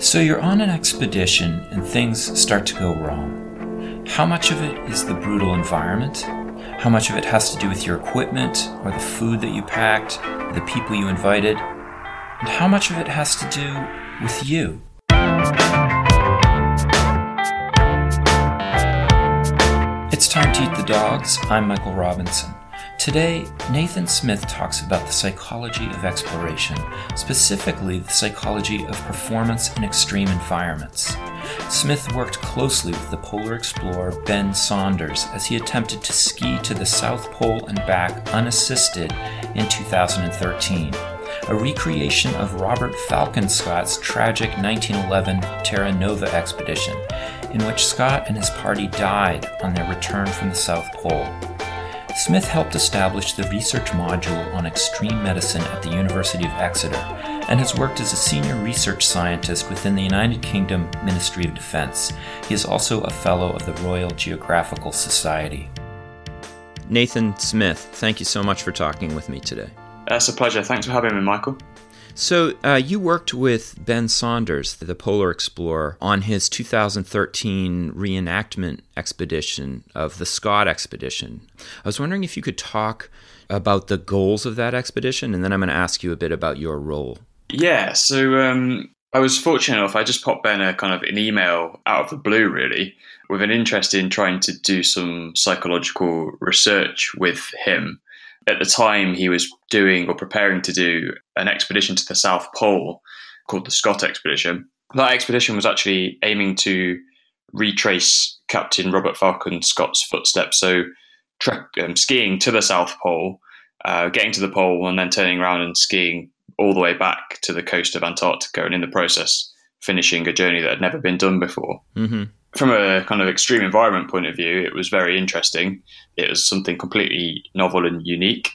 So you're on an expedition and things start to go wrong. How much of it is the brutal environment? How much of it has to do with your equipment or the food that you packed, the people you invited? And how much of it has to do with you? It's time to eat the dogs. I'm Michael Robinson. Today, Nathan Smith talks about the psychology of exploration, specifically the psychology of performance in extreme environments. Smith worked closely with the polar explorer Ben Saunders as he attempted to ski to the South Pole and back unassisted in 2013, a recreation of Robert Falcon Scott's tragic 1911 Terra Nova expedition, in which Scott and his party died on their return from the South Pole. Smith helped establish the research module on extreme medicine at the University of Exeter and has worked as a senior research scientist within the United Kingdom Ministry of Defence. He is also a fellow of the Royal Geographical Society. Nathan Smith, thank you so much for talking with me today. Uh, it's a pleasure. Thanks for having me, Michael. So, uh, you worked with Ben Saunders, the polar explorer, on his 2013 reenactment expedition of the Scott expedition. I was wondering if you could talk about the goals of that expedition, and then I'm going to ask you a bit about your role. Yeah, so um, I was fortunate enough, I just popped Ben a kind of an email out of the blue, really, with an interest in trying to do some psychological research with him at the time he was doing or preparing to do an expedition to the South Pole called the Scott Expedition. That expedition was actually aiming to retrace Captain Robert Falcon Scott's footsteps. So, trek, um, skiing to the South Pole, uh, getting to the pole, and then turning around and skiing all the way back to the coast of Antarctica, and in the process, finishing a journey that had never been done before. Mm-hmm from a kind of extreme environment point of view, it was very interesting. It was something completely novel and unique.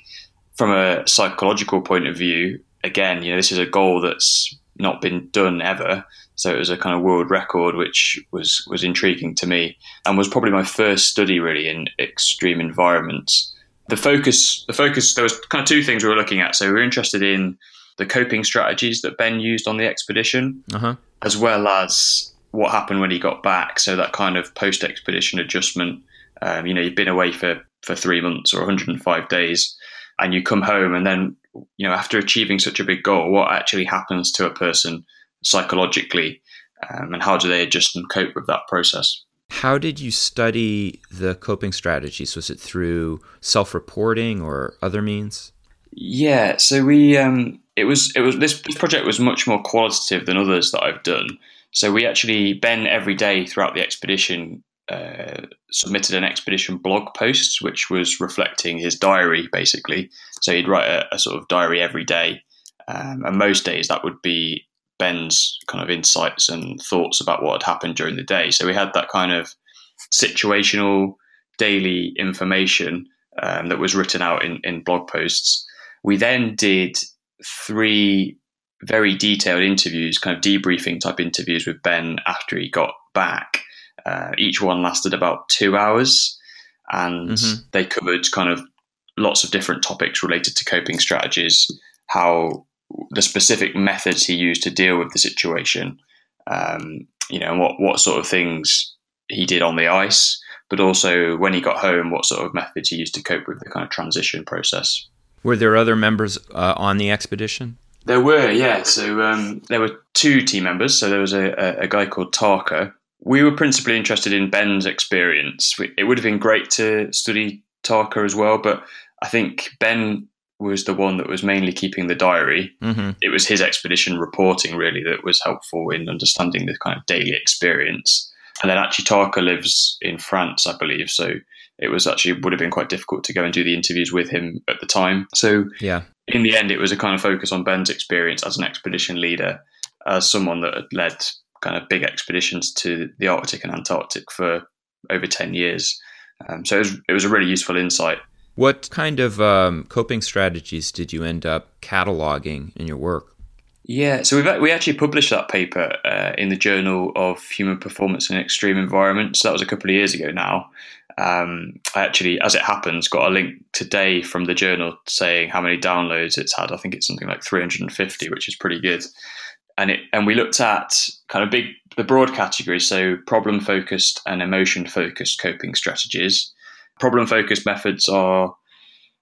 From a psychological point of view, again, you know, this is a goal that's not been done ever. So it was a kind of world record, which was was intriguing to me, and was probably my first study really in extreme environments. The focus, the focus, there was kind of two things we were looking at. So we were interested in the coping strategies that Ben used on the expedition, uh-huh. as well as what happened when he got back. So that kind of post expedition adjustment. Um, you know, you've been away for for three months or 105 days, and you come home, and then you know, after achieving such a big goal, what actually happens to a person psychologically, um, and how do they adjust and cope with that process? How did you study the coping strategies? Was it through self-reporting or other means? Yeah, so we um, it was it was this, this project was much more qualitative than others that I've done. So we actually, Ben, every day throughout the expedition, uh, submitted an expedition blog post, which was reflecting his diary, basically. So he'd write a, a sort of diary every day. Um, and most days that would be Ben's kind of insights and thoughts about what had happened during the day. So we had that kind of situational daily information um, that was written out in, in blog posts. We then did three very detailed interviews, kind of debriefing type interviews with Ben after he got back. Uh, each one lasted about two hours, and mm-hmm. they covered kind of lots of different topics related to coping strategies, how the specific methods he used to deal with the situation, um, you know, and what what sort of things he did on the ice, but also when he got home, what sort of methods he used to cope with the kind of transition process. Were there other members uh, on the expedition? There were, yeah. So um, there were two team members. So there was a, a, a, guy called Tarka. We were principally interested in Ben's experience. It would have been great to study Tarka as well, but I think Ben was the one that was mainly keeping the diary. Mm-hmm. It was his expedition reporting really that was helpful in understanding the kind of daily experience. And then actually Tarka lives in France, I believe. So it was actually would have been quite difficult to go and do the interviews with him at the time. So yeah, in the end, it was a kind of focus on Ben's experience as an expedition leader, as someone that had led kind of big expeditions to the Arctic and Antarctic for over ten years. Um, so it was, it was a really useful insight. What kind of um, coping strategies did you end up cataloging in your work? Yeah, so we we actually published that paper uh, in the Journal of Human Performance in Extreme Environments. So that was a couple of years ago now, um, I actually, as it happens, got a link today from the journal saying how many downloads it's had. I think it's something like 350, which is pretty good. and it and we looked at kind of big the broad categories, so problem focused and emotion focused coping strategies. Problem focused methods are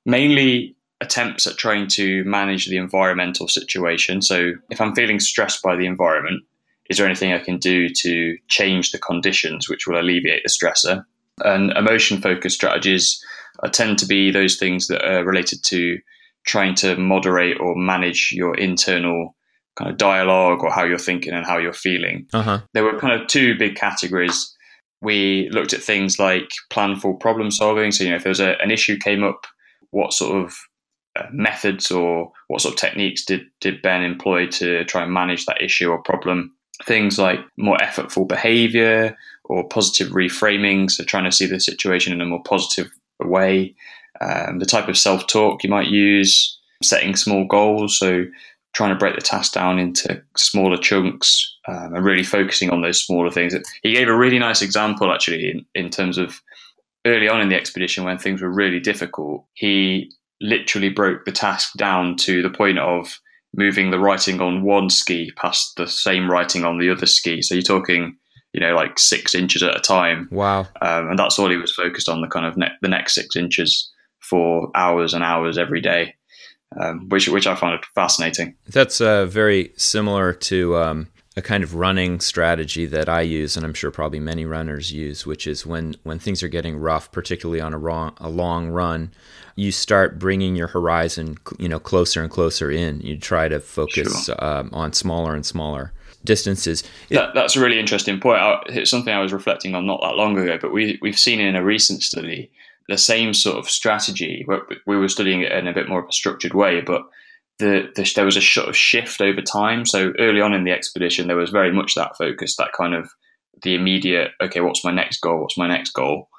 mainly attempts at trying to manage the environmental situation. So if I'm feeling stressed by the environment, is there anything I can do to change the conditions which will alleviate the stressor? And emotion focused strategies tend to be those things that are related to trying to moderate or manage your internal kind of dialogue or how you're thinking and how you're feeling. Uh-huh. There were kind of two big categories. We looked at things like planful problem solving. So, you know, if there was a, an issue came up, what sort of uh, methods or what sort of techniques did, did Ben employ to try and manage that issue or problem? Things like more effortful behavior or positive reframing, so trying to see the situation in a more positive way, um, the type of self talk you might use, setting small goals, so trying to break the task down into smaller chunks um, and really focusing on those smaller things. He gave a really nice example actually in, in terms of early on in the expedition when things were really difficult. He literally broke the task down to the point of moving the writing on one ski past the same writing on the other ski. So you're talking, you know, like six inches at a time. Wow. Um, and that's all he was focused on the kind of ne- the next six inches for hours and hours every day um, which which I found fascinating. That's uh, very similar to um, a kind of running strategy that I use, and I'm sure probably many runners use, which is when when things are getting rough, particularly on a, wrong, a long run, you start bringing your horizon, you know, closer and closer in. You try to focus sure. um, on smaller and smaller distances. That, that's a really interesting point. It's something I was reflecting on not that long ago, but we we've seen in a recent study the same sort of strategy. We were studying it in a bit more of a structured way, but the, the, there was a sort of shift over time. So early on in the expedition, there was very much that focus, that kind of the immediate, okay, what's my next goal? What's my next goal?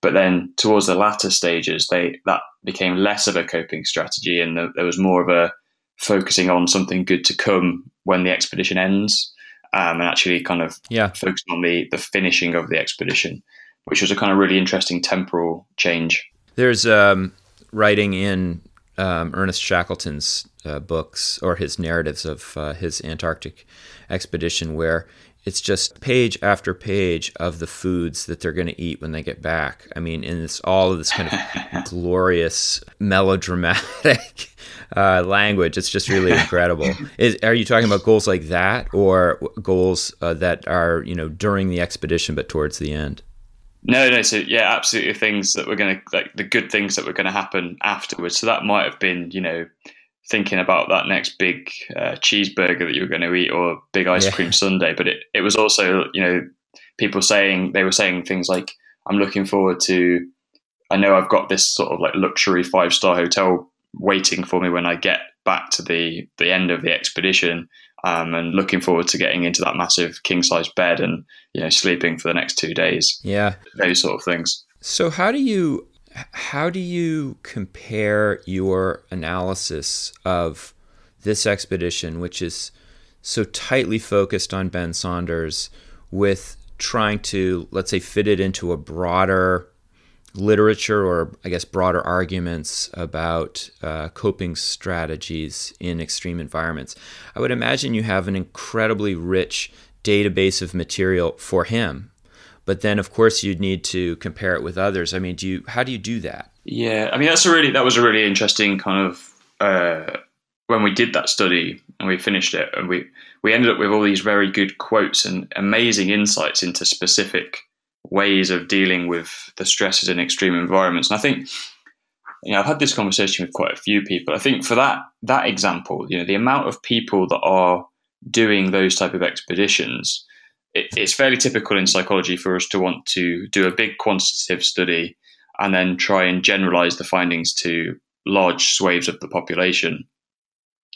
But then towards the latter stages, they that became less of a coping strategy, and the, there was more of a focusing on something good to come when the expedition ends, um, and actually kind of yeah. focusing on the the finishing of the expedition which was a kind of really interesting temporal change. There's um, writing in um, Ernest Shackleton's uh, books or his narratives of uh, his Antarctic expedition where it's just page after page of the foods that they're going to eat when they get back. I mean, in this all of this kind of glorious melodramatic uh, language, it's just really incredible. Is, are you talking about goals like that, or goals uh, that are you know during the expedition but towards the end? No, no. So yeah, absolutely things that were going to like the good things that were going to happen afterwards. So that might have been, you know, thinking about that next big uh, cheeseburger that you were going to eat or big ice yeah. cream sundae. But it, it was also, you know, people saying they were saying things like, "I'm looking forward to." I know I've got this sort of like luxury five star hotel waiting for me when I get back to the the end of the expedition um, and looking forward to getting into that massive king size bed and you know sleeping for the next two days. Yeah, those sort of things. So how do you how do you compare your analysis of this expedition, which is so tightly focused on Ben Saunders, with trying to let's say fit it into a broader literature or I guess broader arguments about uh, coping strategies in extreme environments. I would imagine you have an incredibly rich database of material for him. But then, of course, you'd need to compare it with others. I mean, do you? How do you do that? Yeah, I mean, that's a really that was a really interesting kind of uh, when we did that study and we finished it, and we we ended up with all these very good quotes and amazing insights into specific ways of dealing with the stresses in extreme environments. And I think, you know, I've had this conversation with quite a few people. I think for that that example, you know, the amount of people that are doing those type of expeditions, it, it's fairly typical in psychology for us to want to do a big quantitative study and then try and generalize the findings to large swathes of the population.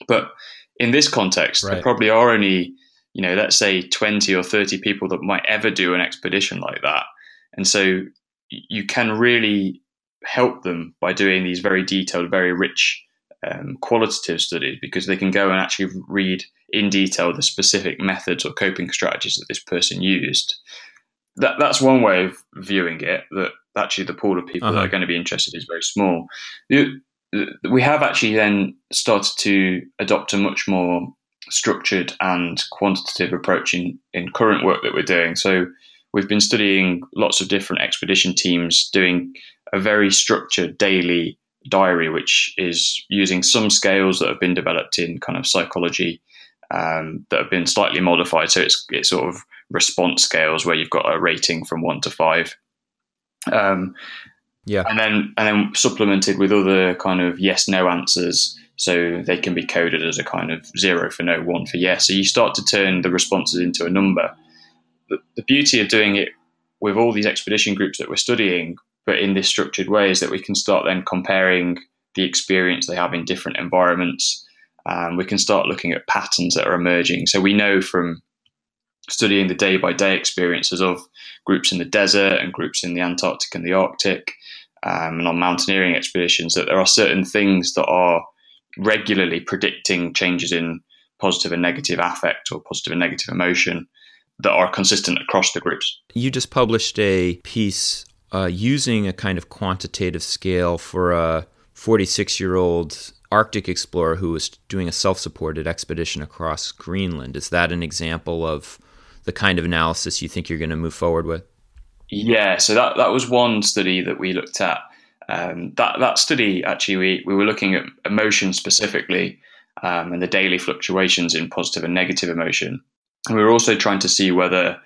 But in this context, right. there probably are only you know, let's say 20 or 30 people that might ever do an expedition like that. And so you can really help them by doing these very detailed, very rich um, qualitative studies because they can go and actually read in detail the specific methods or coping strategies that this person used. That, that's one way of viewing it, that actually the pool of people uh-huh. that are going to be interested is very small. We have actually then started to adopt a much more structured and quantitative approach in, in current work that we're doing. So we've been studying lots of different expedition teams doing a very structured daily diary, which is using some scales that have been developed in kind of psychology um, that have been slightly modified. So it's it's sort of response scales where you've got a rating from one to five. Um, yeah, and then and then supplemented with other kind of yes no answers so they can be coded as a kind of zero for no, one for yes. So you start to turn the responses into a number. The, the beauty of doing it with all these expedition groups that we're studying, but in this structured way, is that we can start then comparing the experience they have in different environments. Um, we can start looking at patterns that are emerging. So we know from studying the day by day experiences of groups in the desert and groups in the Antarctic and the Arctic um, and on mountaineering expeditions that there are certain things that are regularly predicting changes in positive and negative affect or positive and negative emotion that are consistent across the groups. You just published a piece uh, using a kind of quantitative scale for a 46 year old Arctic explorer who was doing a self supported expedition across Greenland. Is that an example of the kind of analysis you think you're going to move forward with? Yeah, so that, that was one study that we looked at um, that that study actually we, we were looking at emotion specifically um, and the daily fluctuations in positive and negative emotion. And we were also trying to see whether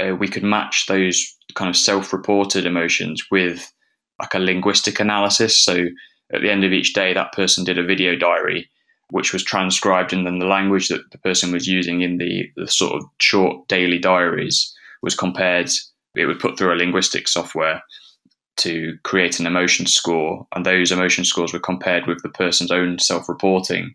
uh, we could match those kind of self-reported emotions with like a linguistic analysis. So at the end of each day, that person did a video diary, which was transcribed, and then the language that the person was using in the, the sort of short daily diaries was compared. It would put through a linguistic software to create an emotion score, and those emotion scores were compared with the person's own self-reporting.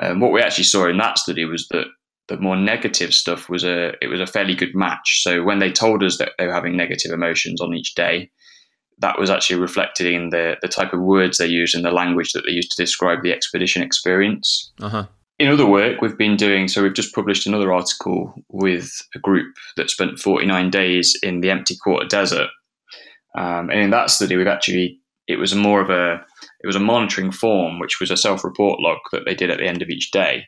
Um, what we actually saw in that study was that the more negative stuff was a it was a fairly good match. So when they told us that they were having negative emotions on each day, that was actually reflected in the the type of words they used and the language that they used to describe the expedition experience. Uh-huh. In other work we've been doing, so we've just published another article with a group that spent 49 days in the empty quarter desert um, and in that study, we've actually it was more of a it was a monitoring form, which was a self-report log that they did at the end of each day.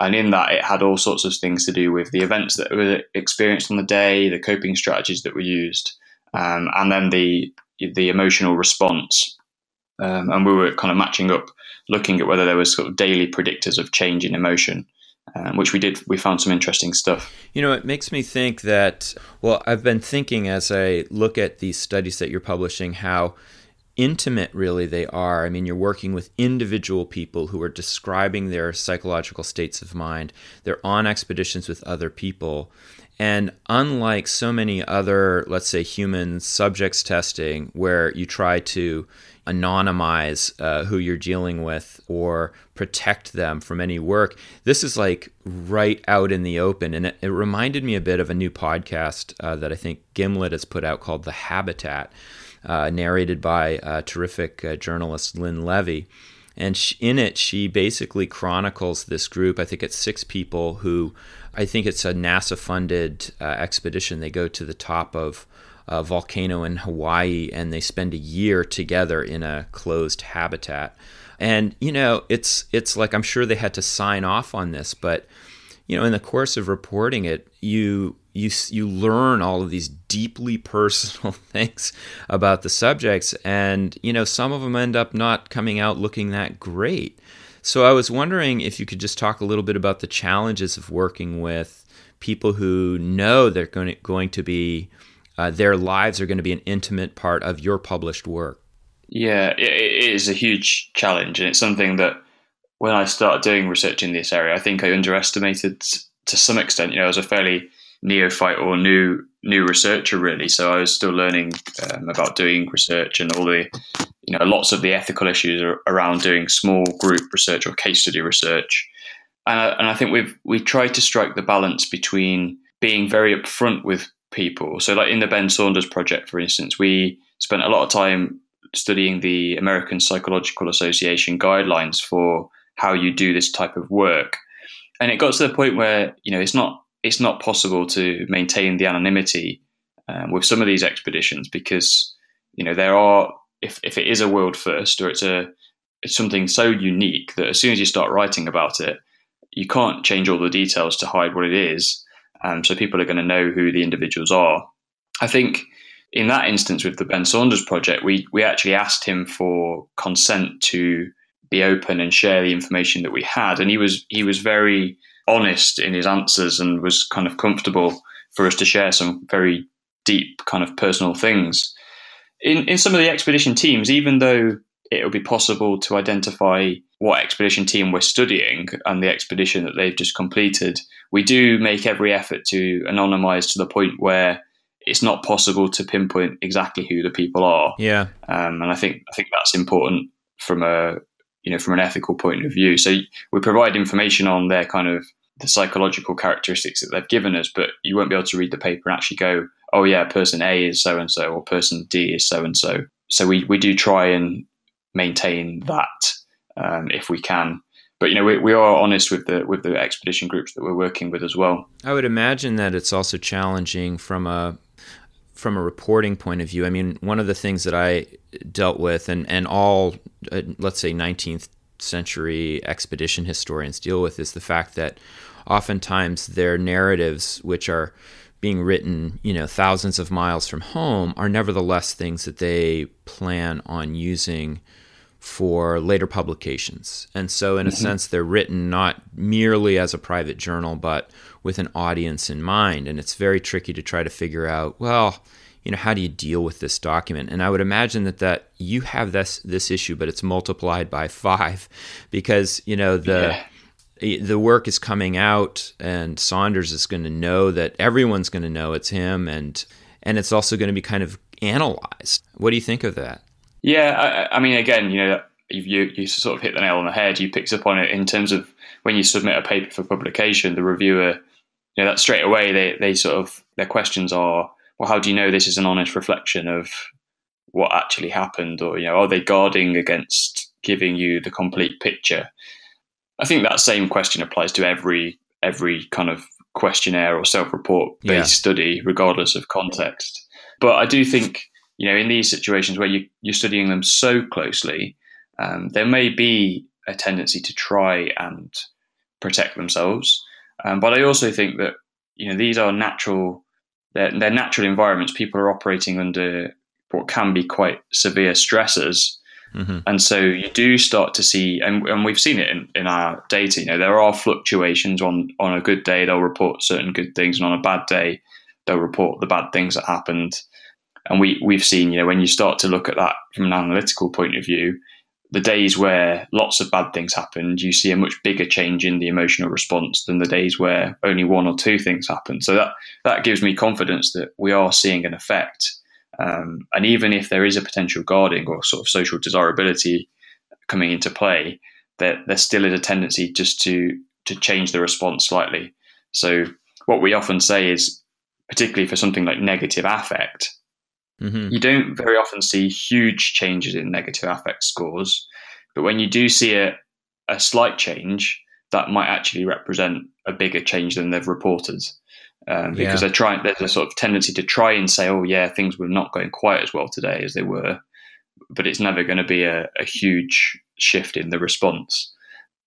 And in that, it had all sorts of things to do with the events that were experienced on the day, the coping strategies that were used, um, and then the the emotional response. Um, and we were kind of matching up, looking at whether there was sort of daily predictors of change in emotion um, which we did. We found some interesting stuff. You know, it makes me think that, well, I've been thinking as I look at these studies that you're publishing, how intimate really they are. I mean, you're working with individual people who are describing their psychological states of mind. They're on expeditions with other people. And unlike so many other, let's say, human subjects testing, where you try to anonymize uh, who you're dealing with or protect them from any work. This is like right out in the open. And it, it reminded me a bit of a new podcast uh, that I think Gimlet has put out called The Habitat, uh, narrated by terrific uh, journalist Lynn Levy. And she, in it, she basically chronicles this group. I think it's six people who, I think it's a NASA funded uh, expedition. They go to the top of a volcano in Hawaii and they spend a year together in a closed habitat. And you know, it's it's like I'm sure they had to sign off on this, but you know, in the course of reporting it, you you you learn all of these deeply personal things about the subjects and you know, some of them end up not coming out looking that great. So I was wondering if you could just talk a little bit about the challenges of working with people who know they're going to, going to be uh, their lives are going to be an intimate part of your published work. Yeah, it is a huge challenge, and it's something that when I started doing research in this area, I think I underestimated to some extent. You know, as a fairly neophyte or new new researcher, really. So I was still learning um, about doing research and all the, you know, lots of the ethical issues around doing small group research or case study research. And I, and I think we've we tried to strike the balance between being very upfront with people. So, like in the Ben Saunders project, for instance, we spent a lot of time studying the American Psychological Association guidelines for how you do this type of work, and it got to the point where you know it's not it's not possible to maintain the anonymity um, with some of these expeditions because you know there are if if it is a world first or it's a it's something so unique that as soon as you start writing about it you can't change all the details to hide what it is. Um, so people are going to know who the individuals are. I think in that instance with the Ben Saunders project, we we actually asked him for consent to be open and share the information that we had, and he was he was very honest in his answers and was kind of comfortable for us to share some very deep kind of personal things. In in some of the expedition teams, even though it'll be possible to identify what expedition team we're studying and the expedition that they've just completed, we do make every effort to anonymize to the point where it's not possible to pinpoint exactly who the people are. Yeah, um, and I think I think that's important from a you know from an ethical point of view. So we provide information on their kind of the psychological characteristics that they've given us, but you won't be able to read the paper and actually go, oh yeah, person A is so and so, or person D is so and so. So we we do try and maintain that um, if we can. But you know, we, we are honest with the with the expedition groups that we're working with as well. I would imagine that it's also challenging from a from a reporting point of view. I mean, one of the things that I dealt with, and and all uh, let's say 19th century expedition historians deal with, is the fact that oftentimes their narratives, which are being written, you know, thousands of miles from home, are nevertheless things that they plan on using for later publications. And so, in a mm-hmm. sense, they're written not merely as a private journal, but with an audience in mind. And it's very tricky to try to figure out, well, you know, how do you deal with this document? And I would imagine that that you have this this issue, but it's multiplied by five, because you know the. Yeah. The work is coming out, and Saunders is going to know that everyone's going to know it's him, and and it's also going to be kind of analyzed. What do you think of that? Yeah, I, I mean, again, you know, you you sort of hit the nail on the head. You picked up on it in terms of when you submit a paper for publication, the reviewer, you know, that straight away they they sort of their questions are, well, how do you know this is an honest reflection of what actually happened, or you know, are they guarding against giving you the complete picture? I think that same question applies to every every kind of questionnaire or self-report based yeah. study, regardless of context. But I do think you know, in these situations where you, you're studying them so closely, um, there may be a tendency to try and protect themselves. Um, but I also think that you know these are natural, they're, they're, natural environments. People are operating under what can be quite severe stresses. Mm-hmm. And so you do start to see, and, and we've seen it in, in our data, you know, there are fluctuations on, on a good day, they'll report certain good things, and on a bad day, they'll report the bad things that happened. And we, we've seen, you know, when you start to look at that from an analytical point of view, the days where lots of bad things happened, you see a much bigger change in the emotional response than the days where only one or two things happened. So that that gives me confidence that we are seeing an effect. Um, and even if there is a potential guarding or sort of social desirability coming into play, that there still is a tendency just to to change the response slightly. So what we often say is, particularly for something like negative affect, Mm-hmm. You don't very often see huge changes in negative affect scores, but when you do see a, a slight change, that might actually represent a bigger change than they've reported. Um, because yeah. they're trying, there's a sort of tendency to try and say, oh, yeah, things were not going quite as well today as they were, but it's never going to be a, a huge shift in the response.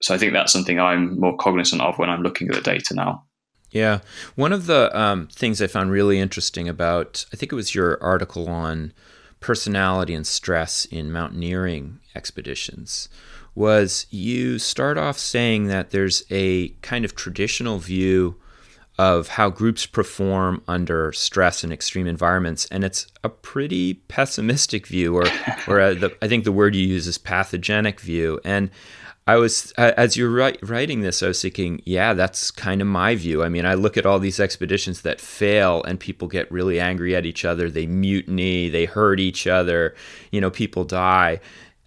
So I think that's something I'm more cognizant of when I'm looking at the data now. Yeah. One of the um, things I found really interesting about, I think it was your article on personality and stress in mountaineering expeditions, was you start off saying that there's a kind of traditional view of how groups perform under stress and extreme environments, and it's a pretty pessimistic view, or, or a, the, I think the word you use is pathogenic view. And I was as you're writing this, I was thinking, yeah, that's kind of my view. I mean, I look at all these expeditions that fail, and people get really angry at each other. They mutiny, they hurt each other. You know, people die,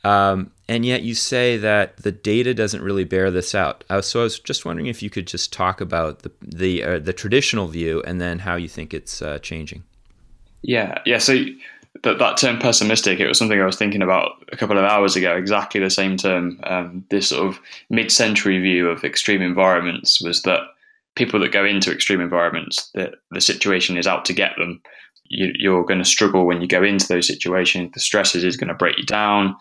um, and yet you say that the data doesn't really bear this out. So I was just wondering if you could just talk about the the uh, the traditional view, and then how you think it's uh, changing. Yeah, yeah. So that that term pessimistic, it was something I was thinking about a couple of hours ago. Exactly the same term. Um, this sort of mid-century view of extreme environments was that people that go into extreme environments, that the situation is out to get them. You, are going to struggle when you go into those situations. The stresses is going to break you down,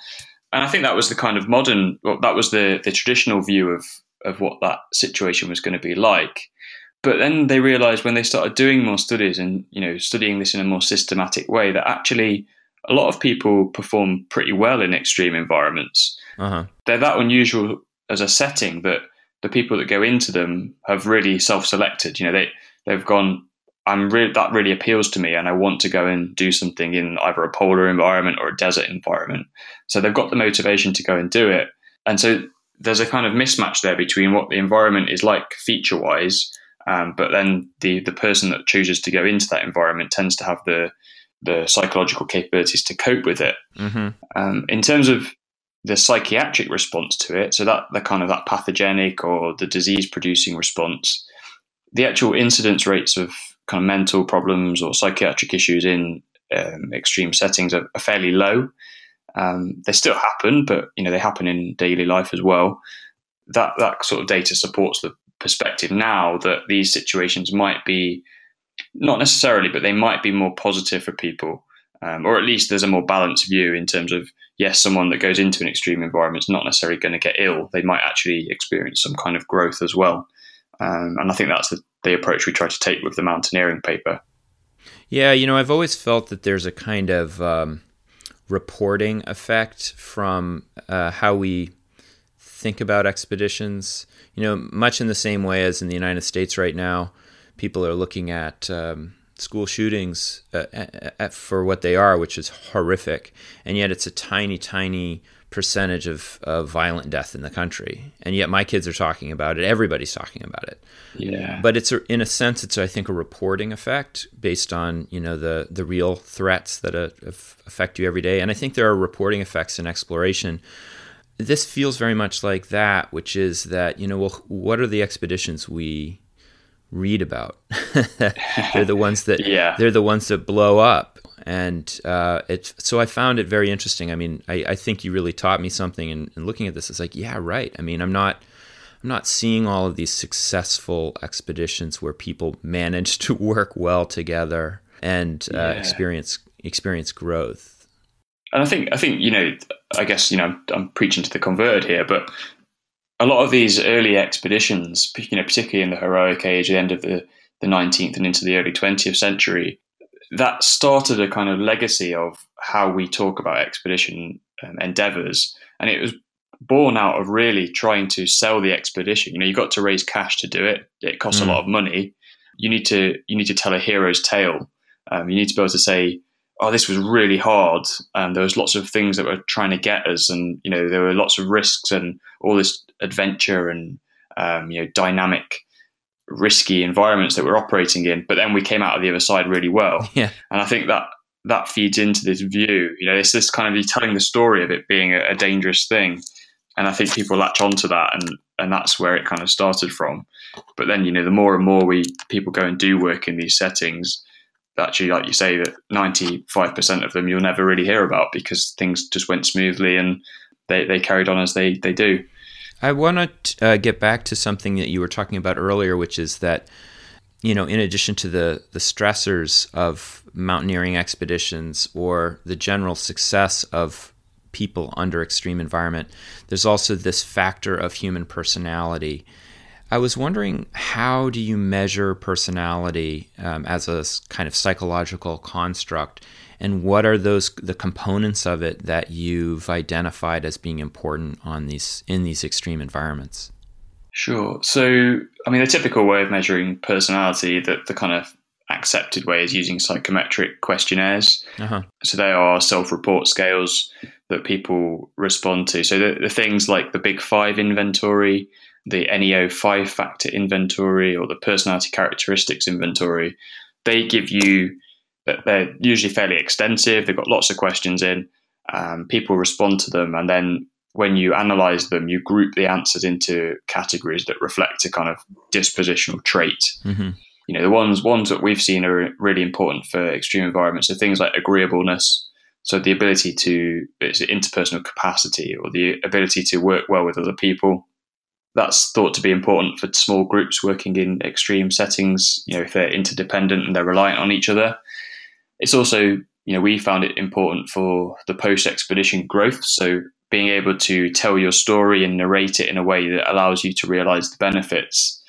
and I think that was the kind of modern. Well, that was the the traditional view of of what that situation was going to be like. But then they realized when they started doing more studies and you know studying this in a more systematic way that actually a lot of people perform pretty well in extreme environments. Uh-huh. They're that unusual as a setting that the people that go into them have really self-selected. You know, they they've gone. I'm really that really appeals to me, and I want to go and do something in either a polar environment or a desert environment. So they've got the motivation to go and do it, and so there's a kind of mismatch there between what the environment is like feature-wise, um, but then the the person that chooses to go into that environment tends to have the the psychological capabilities to cope with it. Mm-hmm. Um, in terms of the psychiatric response to it, so that the kind of that pathogenic or the disease producing response, the actual incidence rates of kind of mental problems or psychiatric issues in um, extreme settings are, are fairly low. Um, they still happen, but you know they happen in daily life as well. That that sort of data supports the perspective now that these situations might be not necessarily, but they might be more positive for people, um, or at least there's a more balanced view in terms of yes, someone that goes into an extreme environment is not necessarily going to get ill. They might actually experience some kind of growth as well, um, and I think that's the, the approach we try to take with the mountaineering paper. Yeah, you know, I've always felt that there's a kind of um, reporting effect from uh, how we think about expeditions. You know, much in the same way as in the United States right now, people are looking at um, school shootings uh, at, for what they are, which is horrific, and yet it's a tiny, tiny percentage of, of violent death in the country, and yet my kids are talking about it. Everybody's talking about it. Yeah. But it's a, in a sense, it's I think a reporting effect based on you know the the real threats that uh, affect you every day, and I think there are reporting effects in exploration. This feels very much like that, which is that you know, well, what are the expeditions we read about. they're the ones that yeah. they're the ones that blow up. And uh, it, so I found it very interesting. I mean, I, I think you really taught me something. And looking at this, it's like, yeah, right. I mean, I'm not, I'm not seeing all of these successful expeditions where people manage to work well together and uh, yeah. experience experience growth. And I think, I think you know, I guess you know, I'm, I'm preaching to the converted here, but a lot of these early expeditions, you know, particularly in the heroic age, the end of the, the 19th and into the early 20th century, that started a kind of legacy of how we talk about expedition um, endeavors. And it was born out of really trying to sell the expedition. You know, you got to raise cash to do it. It costs mm. a lot of money. You need to you need to tell a hero's tale. Um, you need to be able to say, "Oh, this was really hard." And there was lots of things that were trying to get us, and you know, there were lots of risks and all this adventure and um, you know dynamic risky environments that we're operating in but then we came out of the other side really well. Yeah. And i think that that feeds into this view. You know it's this kind of telling the story of it being a, a dangerous thing. And i think people latch onto that and and that's where it kind of started from. But then you know the more and more we people go and do work in these settings actually like you say that 95% of them you'll never really hear about because things just went smoothly and they, they carried on as they, they do I want to uh, get back to something that you were talking about earlier, which is that, you know, in addition to the, the stressors of mountaineering expeditions or the general success of people under extreme environment, there's also this factor of human personality. I was wondering how do you measure personality um, as a kind of psychological construct and what are those the components of it that you've identified as being important on these in these extreme environments? Sure. So i mean the typical way of measuring personality that the kind of accepted way is using psychometric questionnaires. Uh-huh. so they are self-report scales that people respond to. So the, the things like the big five inventory the neo five factor inventory or the personality characteristics inventory they give you they're usually fairly extensive. They've got lots of questions in. Um, people respond to them, and then when you analyze them, you group the answers into categories that reflect a kind of dispositional trait. Mm-hmm. You know, the ones ones that we've seen are really important for extreme environments. So things like agreeableness, so the ability to it's interpersonal capacity or the ability to work well with other people. That's thought to be important for small groups working in extreme settings. You know, if they're interdependent and they're reliant on each other. It's also, you know, we found it important for the post expedition growth. So being able to tell your story and narrate it in a way that allows you to realize the benefits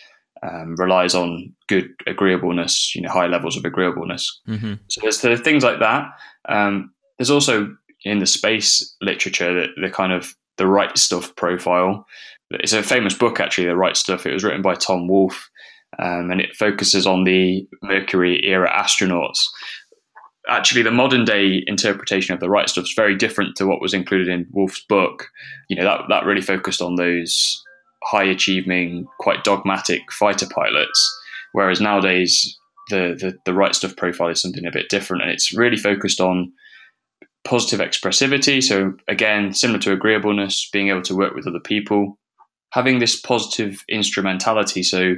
um, relies on good agreeableness, you know, high levels of agreeableness. Mm-hmm. So there's, there's, things like that. Um, there's also in the space literature that the kind of the right stuff profile. It's a famous book actually, the right stuff. It was written by Tom Wolfe, um, and it focuses on the Mercury era astronauts. Actually, the modern day interpretation of the right stuff is very different to what was included in Wolfe's book. You know that that really focused on those high achieving, quite dogmatic fighter pilots. Whereas nowadays, the, the, the right stuff profile is something a bit different, and it's really focused on positive expressivity. So again, similar to agreeableness, being able to work with other people, having this positive instrumentality. So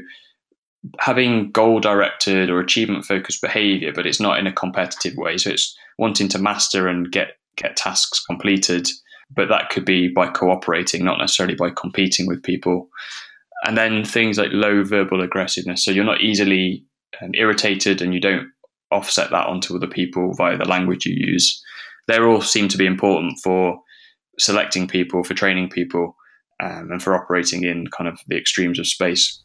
having goal directed or achievement focused behavior, but it's not in a competitive way. So it's wanting to master and get get tasks completed but that could be by cooperating, not necessarily by competing with people. And then things like low verbal aggressiveness. So you're not easily um, irritated and you don't offset that onto other people via the language you use. They all seem to be important for selecting people, for training people, um, and for operating in kind of the extremes of space.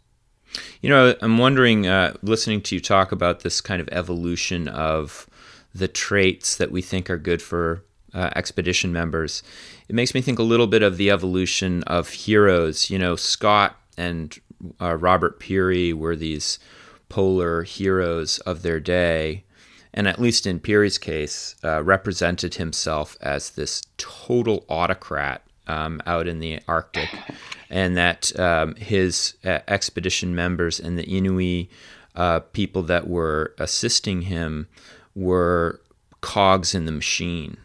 You know, I'm wondering, uh, listening to you talk about this kind of evolution of the traits that we think are good for uh, expedition members. It makes me think a little bit of the evolution of heroes. You know, Scott and uh, Robert Peary were these polar heroes of their day. And at least in Peary's case, uh, represented himself as this total autocrat um, out in the Arctic, and that um, his uh, expedition members and the Inuit uh, people that were assisting him were cogs in the machine.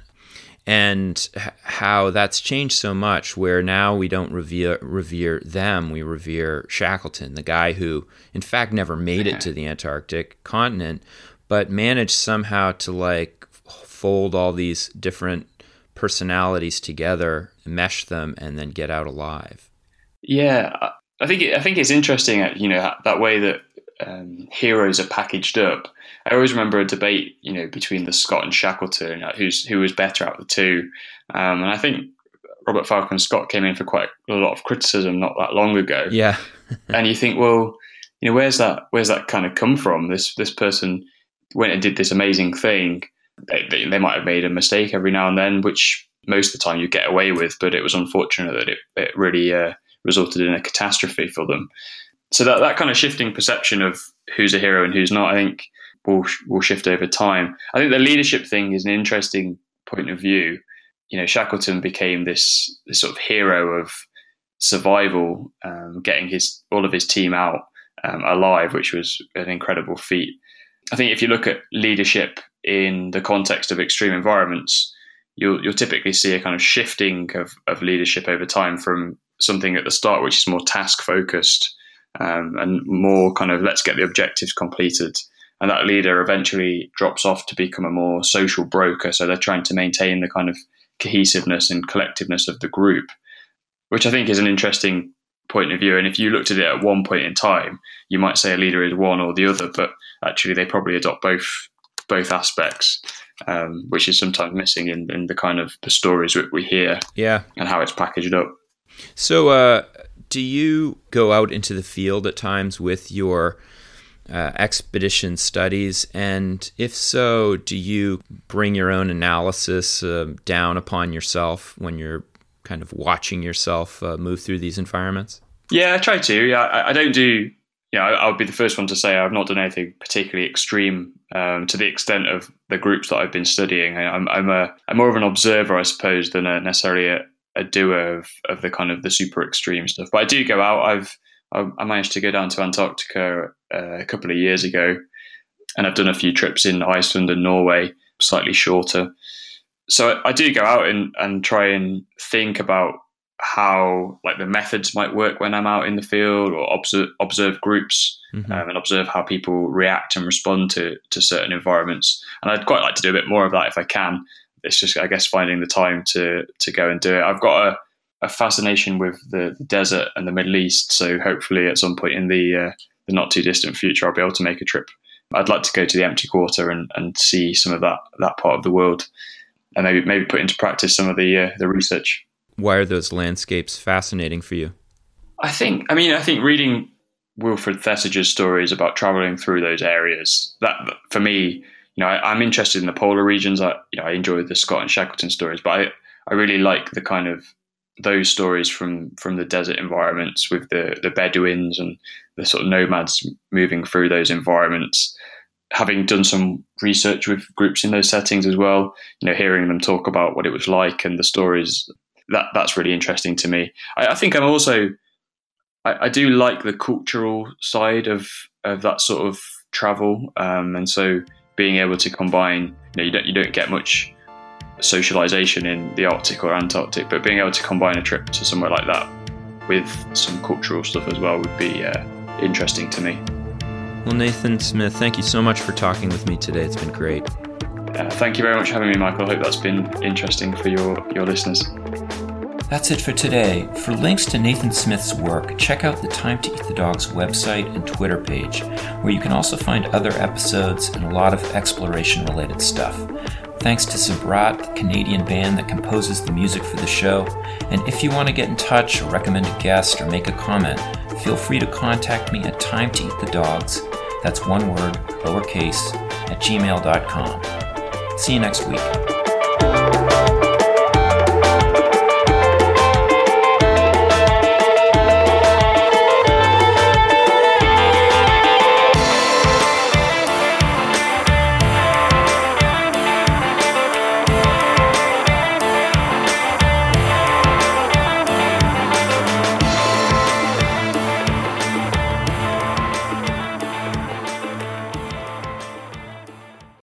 And how that's changed so much where now we don't revere revere them we revere Shackleton the guy who in fact never made it to the Antarctic continent but managed somehow to like fold all these different personalities together mesh them and then get out alive yeah I think I think it's interesting you know that way that um, heroes are packaged up I always remember a debate, you know, between the Scott and Shackleton, uh, who's who was better out of the two. Um, and I think Robert Falcon Scott came in for quite a lot of criticism not that long ago. Yeah. and you think, well, you know, where's that where's that kind of come from? This this person went and did this amazing thing. They, they, they might have made a mistake every now and then, which most of the time you get away with, but it was unfortunate that it, it really uh, resulted in a catastrophe for them. So that, that kind of shifting perception of who's a hero and who's not, I think, will will shift over time. I think the leadership thing is an interesting point of view. You know, Shackleton became this this sort of hero of survival, um, getting his all of his team out um, alive, which was an incredible feat. I think if you look at leadership in the context of extreme environments, you'll you'll typically see a kind of shifting of, of leadership over time from something at the start which is more task focused um, and more kind of let's get the objectives completed and that leader eventually drops off to become a more social broker. So they're trying to maintain the kind of cohesiveness and collectiveness of the group, which I think is an interesting point of view. And if you looked at it at one point in time, you might say a leader is one or the other, but actually they probably adopt both both aspects, um, which is sometimes missing in, in the kind of the stories that we hear, yeah, and how it's packaged up. So, uh, do you go out into the field at times with your uh, expedition studies? And if so, do you bring your own analysis uh, down upon yourself when you're kind of watching yourself uh, move through these environments? Yeah, I try to. Yeah, I, I don't do. You know, I, would be the first one to say I've not done anything particularly extreme um, to the extent of the groups that I've been studying. I, I'm, I'm a I'm more of an observer, I suppose, than a, necessarily a, a doer of, of the kind of the super extreme stuff. But I do go out. I've I, managed to go down to Antarctica uh, a couple of years ago, and I've done a few trips in Iceland and Norway, slightly shorter. So I do go out and, and try and think about how like the methods might work when I'm out in the field, or observe observe groups mm-hmm. um, and observe how people react and respond to to certain environments. And I'd quite like to do a bit more of that if I can. It's just I guess finding the time to to go and do it. I've got a a fascination with the, the, desert and the Middle East. So hopefully, at some point in the uh, the not too distant future, I'll be able to make a trip. I'd like to go to the Empty Quarter and, and see some of that that part of the world, and maybe maybe put into practice some of the uh, the research. Why are those landscapes fascinating for you? I think, I mean, I think reading Wilfred Thesiger's stories about traveling through those areas, that for me, you know, I, am interested in the polar regions. I, you know, I enjoy the Scott and Shackleton stories, but I, I really like the kind of those stories from from the desert environments with the the Bedouins and the sort of nomads moving through those environments. Having done some research with groups in those settings as well, you know, hearing them talk about what it was like and the stories that that's really interesting to me. I, I think I'm also I, I, do like the cultural side of of that sort of travel, um, and so being able to combine, you know, you don't you don't get much socialization in the Arctic or Antarctic, but being able to combine a trip to somewhere like that with some cultural stuff as well would be uh, interesting to me. Well, Nathan Smith, thank you so much for talking with me today. It's been great. Uh, thank you very much for having me, Michael. I hope that's been interesting for your, your listeners. That's it for today. For links to Nathan Smith's work, check out the Time to Eat the Dogs website and Twitter page, where you can also find other episodes and a lot of exploration related stuff. Thanks to Sabrat, the Canadian band that composes the music for the show. And if you want to get in touch or recommend a guest or make a comment, feel free to contact me at time to eat the dogs. That's one word, lowercase, at gmail.com. See you next week.